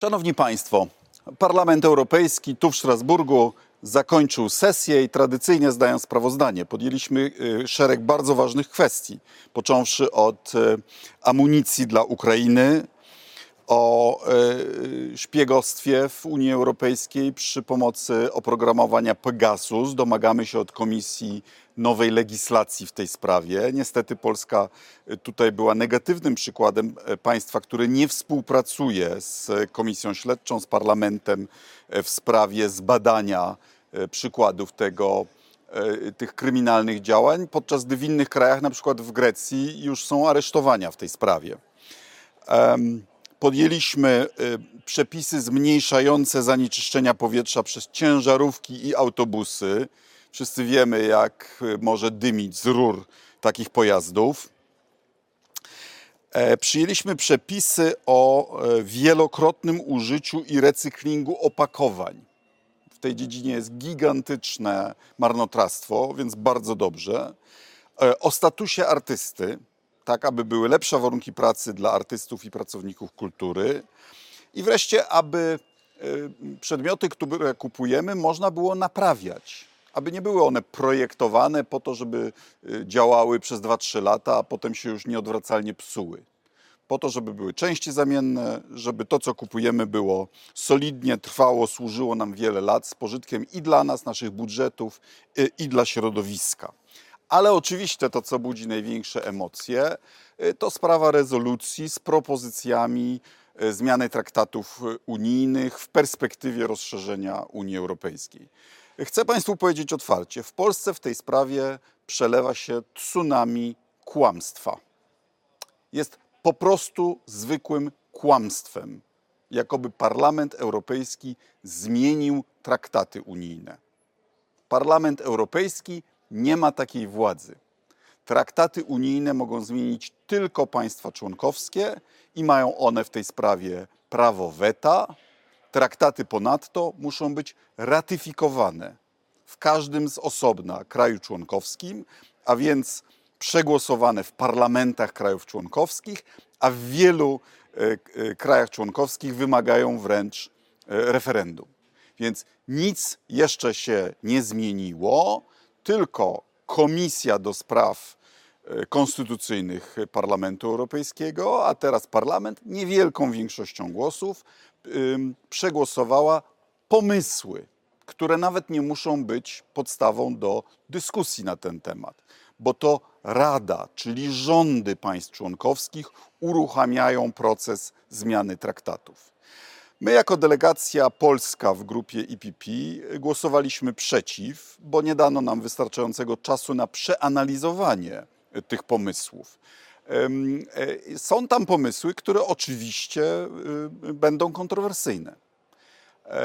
Szanowni Państwo, Parlament Europejski tu w Strasburgu zakończył sesję i tradycyjnie zdają sprawozdanie. Podjęliśmy y, szereg bardzo ważnych kwestii, począwszy od y, amunicji dla Ukrainy, o y, szpiegostwie w Unii Europejskiej przy pomocy oprogramowania Pegasus. Domagamy się od Komisji nowej legislacji w tej sprawie. Niestety Polska y, tutaj była negatywnym przykładem y, państwa, które nie współpracuje z Komisją Śledczą, z Parlamentem w sprawie zbadania przykładów tego, tych kryminalnych działań, podczas gdy w innych krajach, na przykład w Grecji, już są aresztowania w tej sprawie. Em, Podjęliśmy y, przepisy zmniejszające zanieczyszczenia powietrza przez ciężarówki i autobusy. Wszyscy wiemy, jak y, może dymić z rur takich pojazdów. E, Przyjęliśmy przepisy o e, wielokrotnym użyciu i recyklingu opakowań. W tej dziedzinie jest gigantyczne marnotrawstwo, więc bardzo dobrze. E, O statusie artysty, tak aby były lepsze warunki pracy dla artystów i pracowników kultury. I wreszcie, aby y, przedmioty, które kupujemy, można było naprawiać. Aby nie były one projektowane po to, żeby y, działały przez 2-3 lata, a potem się już nieodwracalnie psuły. Po to, żeby były części zamienne, żeby to, co kupujemy, było solidnie, trwało, służyło nam wiele lat z pożytkiem i dla nas, naszych budżetów, y, i dla środowiska. Ale oczywiście to, co budzi największe emocje, y, to sprawa rezolucji z propozycjami y, zmiany traktatów y, unijnych w perspektywie rozszerzenia Unii Europejskiej. Chcę Państwu powiedzieć otwarcie: w Polsce w tej sprawie przelewa się tsunami kłamstwa. Jest po prostu zwykłym kłamstwem, jakoby Parlament Europejski zmienił traktaty unijne. Parlament Europejski nie ma takiej władzy. Traktaty unijne mogą zmienić tylko państwa członkowskie i mają one w tej sprawie prawo weta. Traktaty ponadto muszą być ratyfikowane w każdym z osobna kraju członkowskim, a więc przegłosowane w parlamentach krajów członkowskich, a w wielu e, e, krajach członkowskich wymagają wręcz e, referendum. Więc nic jeszcze się nie zmieniło, tylko Komisja do Spraw e, Konstytucyjnych Parlamentu Europejskiego, a teraz Parlament niewielką większością głosów przegłosowała pomysły, które nawet nie muszą być podstawą do dyskusji na ten temat, bo to Rada, czyli rządy państw członkowskich uruchamiają proces zmiany traktatów. My, jako delegacja polska w grupie EPP, głosowaliśmy przeciw, bo nie dano nam wystarczającego czasu na przeanalizowanie tych pomysłów. E, Są tam pomysły, które oczywiście y, będą kontrowersyjne. E,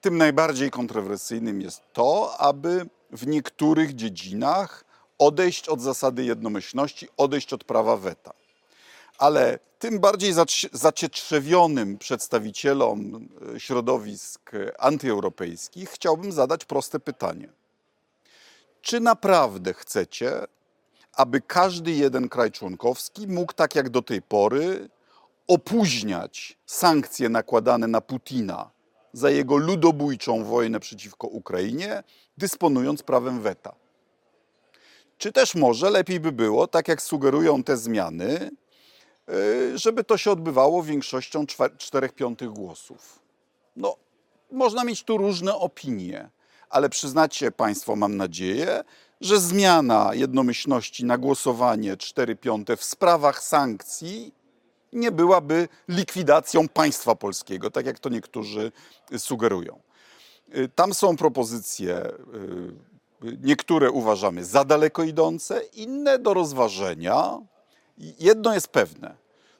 Tym najbardziej kontrowersyjnym jest to, aby w niektórych dziedzinach odejść od zasady jednomyślności, odejść od prawa weta ale tym bardziej zaci- zacietrzewionym przedstawicielom e, środowisk e, antyeuropejskich chciałbym zadać proste pytanie. Czy naprawdę chcecie, aby każdy jeden kraj członkowski mógł, tak jak do tej pory, opóźniać sankcje nakładane na Putina za jego ludobójczą wojnę przeciwko Ukrainie, dysponując prawem weta? Czy też może lepiej by było, tak jak sugerują te zmiany, żeby to się odbywało większością czwa- czterech piątych głosów? No, można mieć tu różne opinie, ale przyznacie Państwo, mam nadzieję, że zmiana jednomyślności na głosowanie 4 piąte w sprawach sankcji nie byłaby likwidacją państwa polskiego, tak jak to niektórzy sugerują. Y, Tam są propozycje, y, niektóre uważamy za daleko idące, inne do rozważenia. Jedno jest pewne,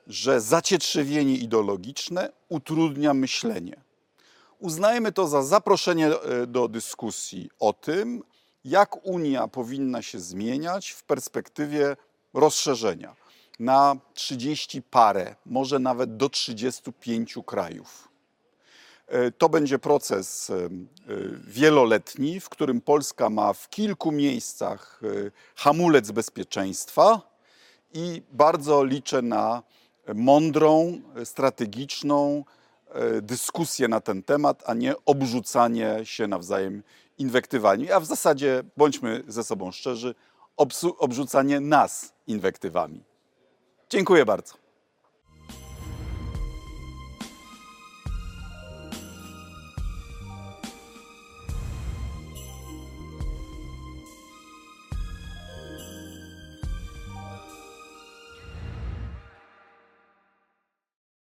że zacietrzewienie ideologiczne utrudnia myślenie. Uznajmy to za zaproszenie e, do dyskusji o tym, jak Unia powinna się zmieniać w perspektywie rozszerzenia na 30 parę, może nawet do 35 krajów. E, To będzie proces e, wieloletni, w którym Polska ma w kilku miejscach hamulec bezpieczeństwa i bardzo liczę na mądrą, strategiczną, e, dyskusję na ten temat, a nie obrzucanie się nawzajem inwektywami. A w zasadzie bądźmy ze sobą szczerzy, obrzucanie nas inwektywami. Dziękuję bardzo.